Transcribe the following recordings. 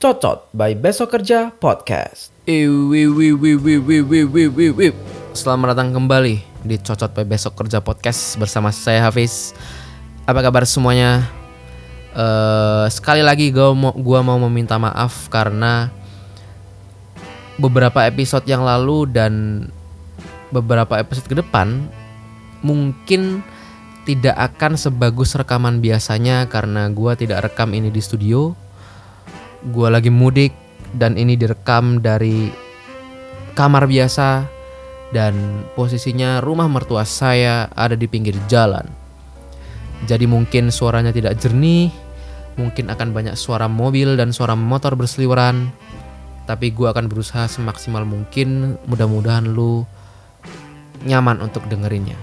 Cocot by Besok Kerja Podcast. Selamat datang kembali di Cocot by Besok Kerja Podcast bersama saya Hafiz. Apa kabar semuanya? Eh, sekali lagi gua mau gua mau meminta maaf karena beberapa episode yang lalu dan beberapa episode ke depan mungkin tidak akan sebagus rekaman biasanya karena gua tidak rekam ini di studio. Gua lagi mudik dan ini direkam dari kamar biasa dan posisinya rumah mertua saya ada di pinggir jalan. Jadi mungkin suaranya tidak jernih, mungkin akan banyak suara mobil dan suara motor berseliweran. Tapi gua akan berusaha semaksimal mungkin, mudah-mudahan lu nyaman untuk dengerinnya.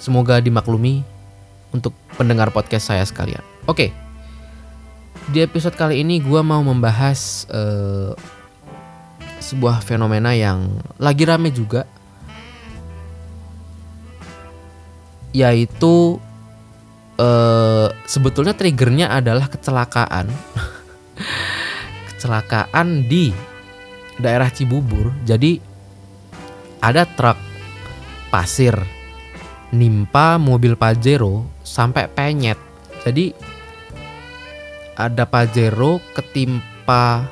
Semoga dimaklumi untuk pendengar podcast saya sekalian. Oke, di episode kali ini gue mau membahas eh, sebuah fenomena yang lagi rame juga, yaitu eh, sebetulnya triggernya adalah kecelakaan, kecelakaan di daerah Cibubur. Jadi ada truk pasir nimpa mobil Pajero sampai penyet. Jadi ada Pajero ketimpa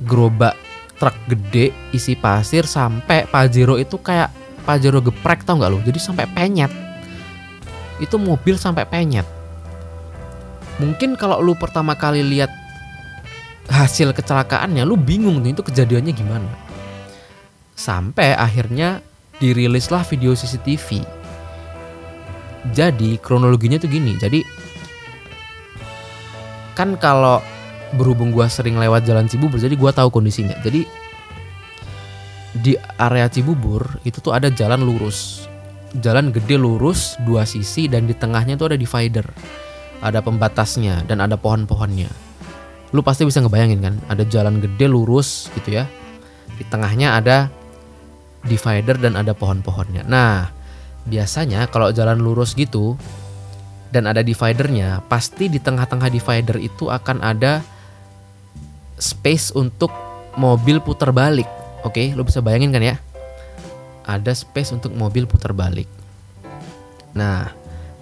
gerobak truk gede isi pasir sampai Pajero itu kayak Pajero geprek tau nggak lo? Jadi sampai penyet. Itu mobil sampai penyet. Mungkin kalau lu pertama kali lihat hasil kecelakaannya, lu bingung tuh itu kejadiannya gimana. Sampai akhirnya dirilislah video CCTV. Jadi kronologinya tuh gini. Jadi kan kalau berhubung gua sering lewat jalan Cibubur, jadi gua tahu kondisinya. Jadi di area Cibubur itu tuh ada jalan lurus. Jalan gede lurus dua sisi dan di tengahnya tuh ada divider. Ada pembatasnya dan ada pohon-pohonnya. Lu pasti bisa ngebayangin kan, ada jalan gede lurus gitu ya. Di tengahnya ada divider dan ada pohon-pohonnya. Nah, biasanya kalau jalan lurus gitu dan ada dividernya, pasti di tengah-tengah divider itu akan ada space untuk mobil putar balik. Oke, lo bisa bayangin kan ya? Ada space untuk mobil putar balik. Nah,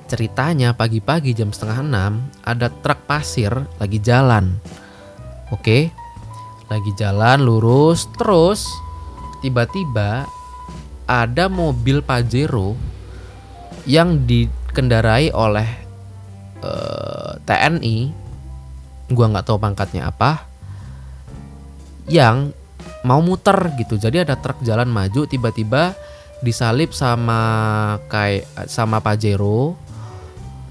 ceritanya pagi-pagi jam setengah enam ada truk pasir lagi jalan. Oke, lagi jalan lurus terus tiba-tiba ada mobil Pajero yang dikendarai oleh eh, TNI, gua nggak tahu pangkatnya apa, yang mau muter gitu. Jadi ada truk jalan maju tiba-tiba disalip sama kayak sama Pajero,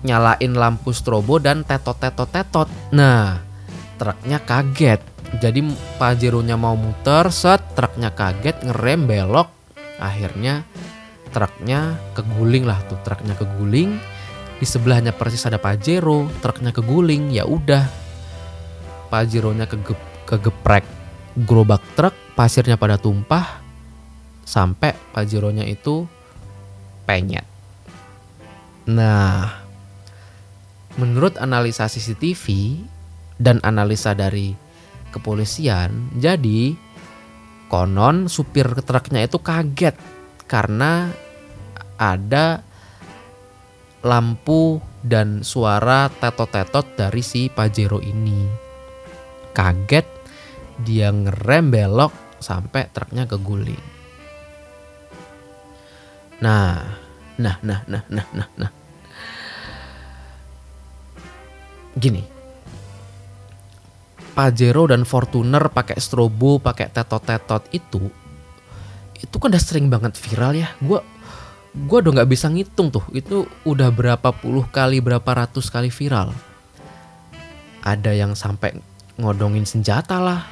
nyalain lampu strobo dan tetot tetot tetot. Nah, truknya kaget. Jadi Pajeronya mau muter, set truknya kaget ngerem belok, akhirnya truknya keguling lah tuh truknya keguling. Di sebelahnya persis ada Pajero truknya keguling ya udah. Pajeronya kege kegeprek gerobak truk pasirnya pada tumpah sampai Pajeronya itu penyet. Nah menurut analisa CCTV dan analisa dari kepolisian jadi konon supir truknya itu kaget karena ada lampu dan suara tetot-tetot dari si Pajero ini. Kaget dia ngerem belok sampai truknya keguling. Nah, nah, nah, nah, nah, nah, nah. Gini. Pajero dan Fortuner pakai strobo, pakai tetot-tetot itu itu kan udah sering banget viral ya. Gua gue udah nggak bisa ngitung tuh itu udah berapa puluh kali berapa ratus kali viral ada yang sampai ngodongin senjata lah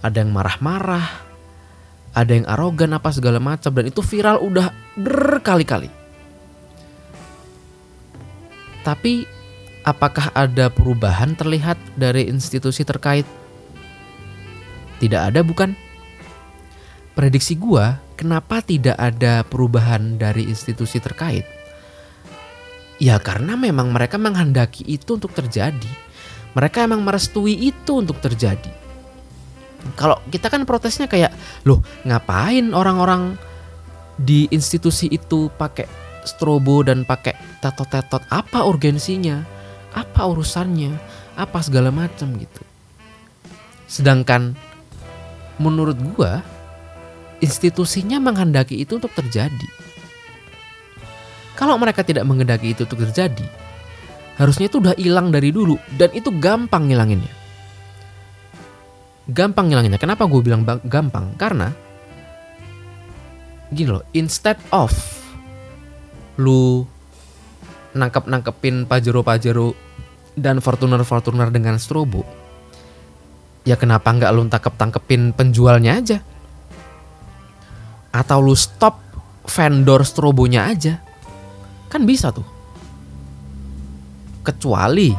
ada yang marah-marah ada yang arogan apa segala macam dan itu viral udah berkali-kali tapi apakah ada perubahan terlihat dari institusi terkait tidak ada bukan prediksi gua kenapa tidak ada perubahan dari institusi terkait? Ya karena memang mereka menghendaki itu untuk terjadi. Mereka emang merestui itu untuk terjadi. Kalau kita kan protesnya kayak, loh ngapain orang-orang di institusi itu pakai strobo dan pakai tetot-tetot? Apa urgensinya? Apa urusannya? Apa segala macam gitu. Sedangkan menurut gua institusinya menghendaki itu untuk terjadi. Kalau mereka tidak menghendaki itu untuk terjadi, harusnya itu udah hilang dari dulu dan itu gampang ngilanginnya. Gampang ngilanginnya. Kenapa gue bilang gampang? Karena gini loh, instead of lu nangkep nangkepin pajero pajero dan fortuner fortuner dengan strobo, ya kenapa nggak lu tangkep tangkepin penjualnya aja? Atau lu stop vendor strobonya aja? Kan bisa tuh. Kecuali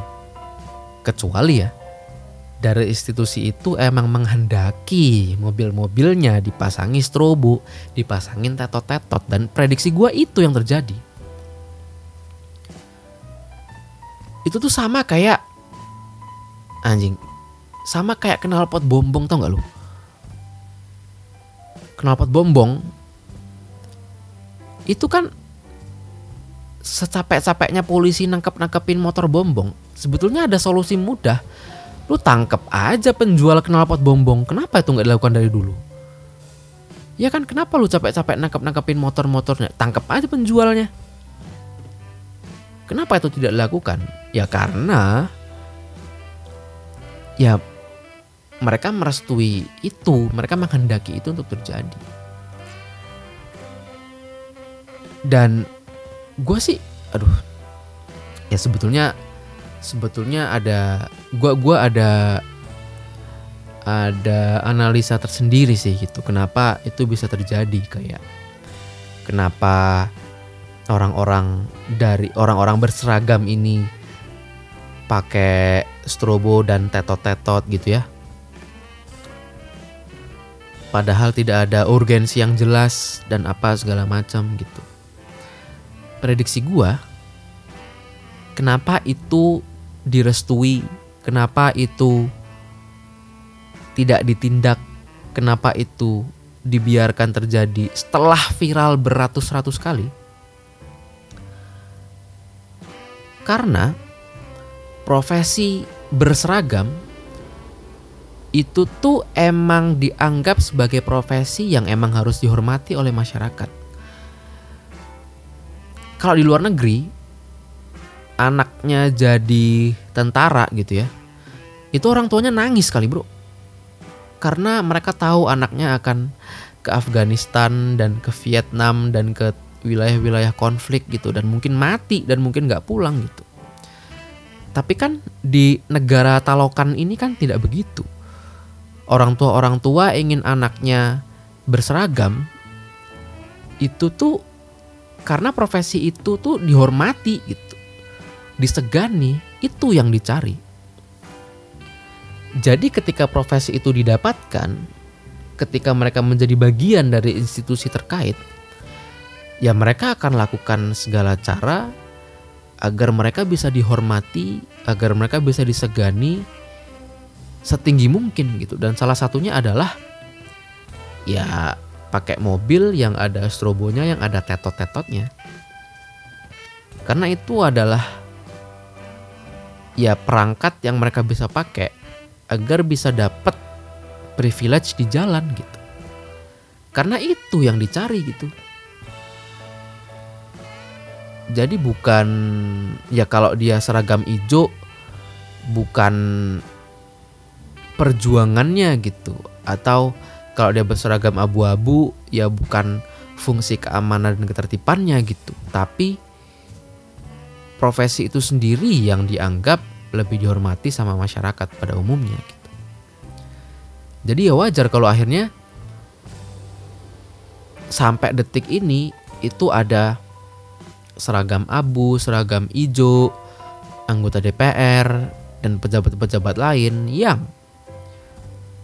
kecuali ya dari institusi itu emang menghendaki mobil-mobilnya dipasangi strobo, dipasangin tetot-tetot dan prediksi gua itu yang terjadi. Itu tuh sama kayak anjing, sama kayak knalpot bombong tau nggak lu? Knalpot bombong itu kan secapek-capeknya polisi nangkep-nangkepin motor bombong, sebetulnya ada solusi mudah. Lu tangkep aja penjual knalpot bombong. Kenapa itu nggak dilakukan dari dulu? Ya kan kenapa lu capek-capek nangkep-nangkepin motor-motornya? Tangkep aja penjualnya. Kenapa itu tidak dilakukan? Ya karena ya mereka merestui itu, mereka menghendaki itu untuk terjadi. Dan gue sih, aduh, ya sebetulnya sebetulnya ada gua gua ada ada analisa tersendiri sih gitu kenapa itu bisa terjadi kayak kenapa orang-orang dari orang-orang berseragam ini pakai strobo dan tetot-tetot gitu ya. Padahal tidak ada urgensi yang jelas dan apa segala macam gitu. Prediksi gua kenapa itu direstui, kenapa itu tidak ditindak, kenapa itu dibiarkan terjadi setelah viral beratus-ratus kali. Karena profesi berseragam itu tuh emang dianggap sebagai profesi yang emang harus dihormati oleh masyarakat. Kalau di luar negeri, anaknya jadi tentara gitu ya itu orang tuanya nangis kali bro karena mereka tahu anaknya akan ke Afghanistan dan ke Vietnam dan ke wilayah-wilayah konflik gitu dan mungkin mati dan mungkin nggak pulang gitu. Tapi kan di negara talokan ini kan tidak begitu. Orang tua orang tua ingin anaknya berseragam itu tuh karena profesi itu tuh dihormati gitu. Disegani, itu yang dicari. Jadi ketika profesi itu didapatkan, ketika mereka menjadi bagian dari institusi terkait, ya mereka akan lakukan segala cara agar mereka bisa dihormati, agar mereka bisa disegani setinggi mungkin gitu. Dan salah satunya adalah ya pakai mobil yang ada strobonya, yang ada tetot-tetotnya. Karena itu adalah ya perangkat yang mereka bisa pakai agar bisa dapat privilege di jalan gitu. Karena itu yang dicari gitu. Jadi bukan ya kalau dia seragam hijau bukan perjuangannya gitu atau kalau dia berseragam abu-abu ya bukan fungsi keamanan dan ketertibannya gitu tapi profesi itu sendiri yang dianggap lebih dihormati sama masyarakat pada umumnya gitu. Jadi ya wajar kalau akhirnya sampai detik ini itu ada seragam abu, seragam hijau, anggota DPR dan pejabat-pejabat lain yang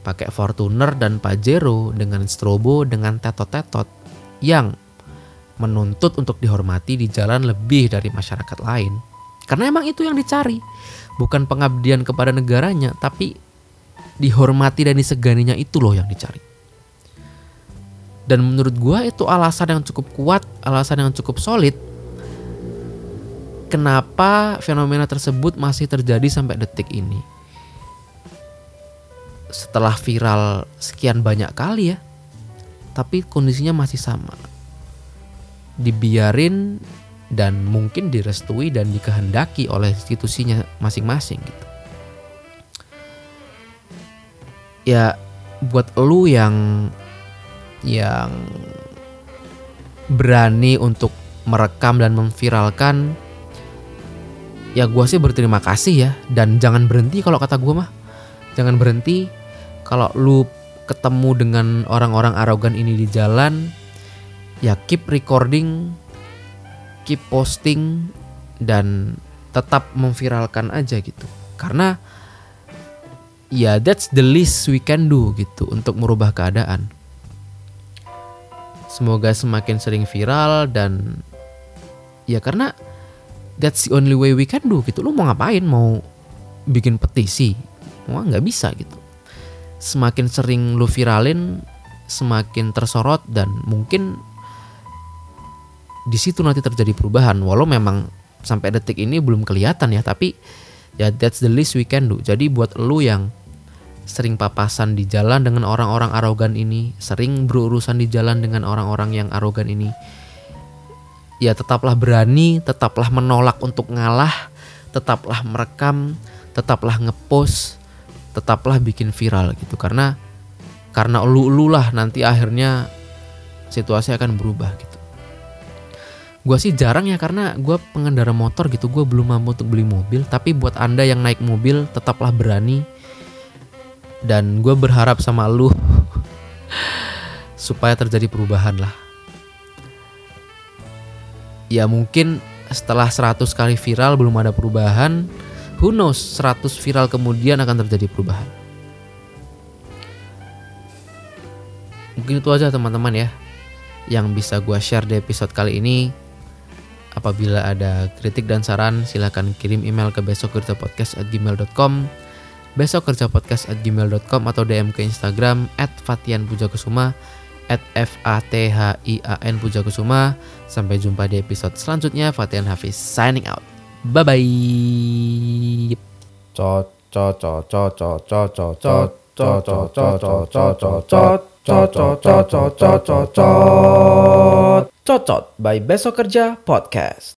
pakai Fortuner dan Pajero dengan strobo dengan tetot-tetot yang menuntut untuk dihormati di jalan lebih dari masyarakat lain. Karena emang itu yang dicari. Bukan pengabdian kepada negaranya, tapi dihormati dan diseganinya itu loh yang dicari. Dan menurut gua itu alasan yang cukup kuat, alasan yang cukup solid kenapa fenomena tersebut masih terjadi sampai detik ini. Setelah viral sekian banyak kali ya, tapi kondisinya masih sama. Dibiarin dan mungkin direstui dan dikehendaki oleh institusinya masing-masing gitu. Ya buat lu yang yang berani untuk merekam dan memviralkan ya gue sih berterima kasih ya. Dan jangan berhenti kalau kata gue mah. Jangan berhenti kalau lu ketemu dengan orang-orang arogan ini di jalan ya keep recording keep posting dan tetap memviralkan aja gitu. Karena ya that's the least we can do gitu untuk merubah keadaan. Semoga semakin sering viral dan ya karena that's the only way we can do gitu. Lu mau ngapain? Mau bikin petisi? Wah nggak bisa gitu. Semakin sering lu viralin semakin tersorot dan mungkin di situ nanti terjadi perubahan. Walau memang sampai detik ini belum kelihatan ya tapi ya that's the least we can do. Jadi buat lu yang sering papasan di jalan dengan orang-orang arogan ini sering berurusan di jalan dengan orang-orang yang arogan ini ya tetaplah berani, tetaplah menolak untuk ngalah, tetaplah merekam, tetaplah ngepost, tetaplah bikin viral gitu. Karena karena elu lah nanti akhirnya situasi akan berubah gitu. Gue sih jarang ya karena gue pengendara motor gitu gue belum mampu untuk beli mobil. Tapi buat anda yang naik mobil tetaplah berani. Dan gue berharap sama lu supaya terjadi perubahan lah ya mungkin setelah 100 kali viral belum ada perubahan who knows 100 viral kemudian akan terjadi perubahan mungkin itu aja teman-teman ya yang bisa gue share di episode kali ini apabila ada kritik dan saran silahkan kirim email ke besokkerjapodcast@gmail.com besokkerjapodcast@gmail.com atau DM ke Instagram at F A T H I A N Pujakusuma. Sampai jumpa di episode selanjutnya. Fatihan Hafiz signing out. Bye bye. Cot cot cot cot cot cot cot cot cot cot cot cot cot cot cot cot cot cot cot cot by Besok Kerja Podcast.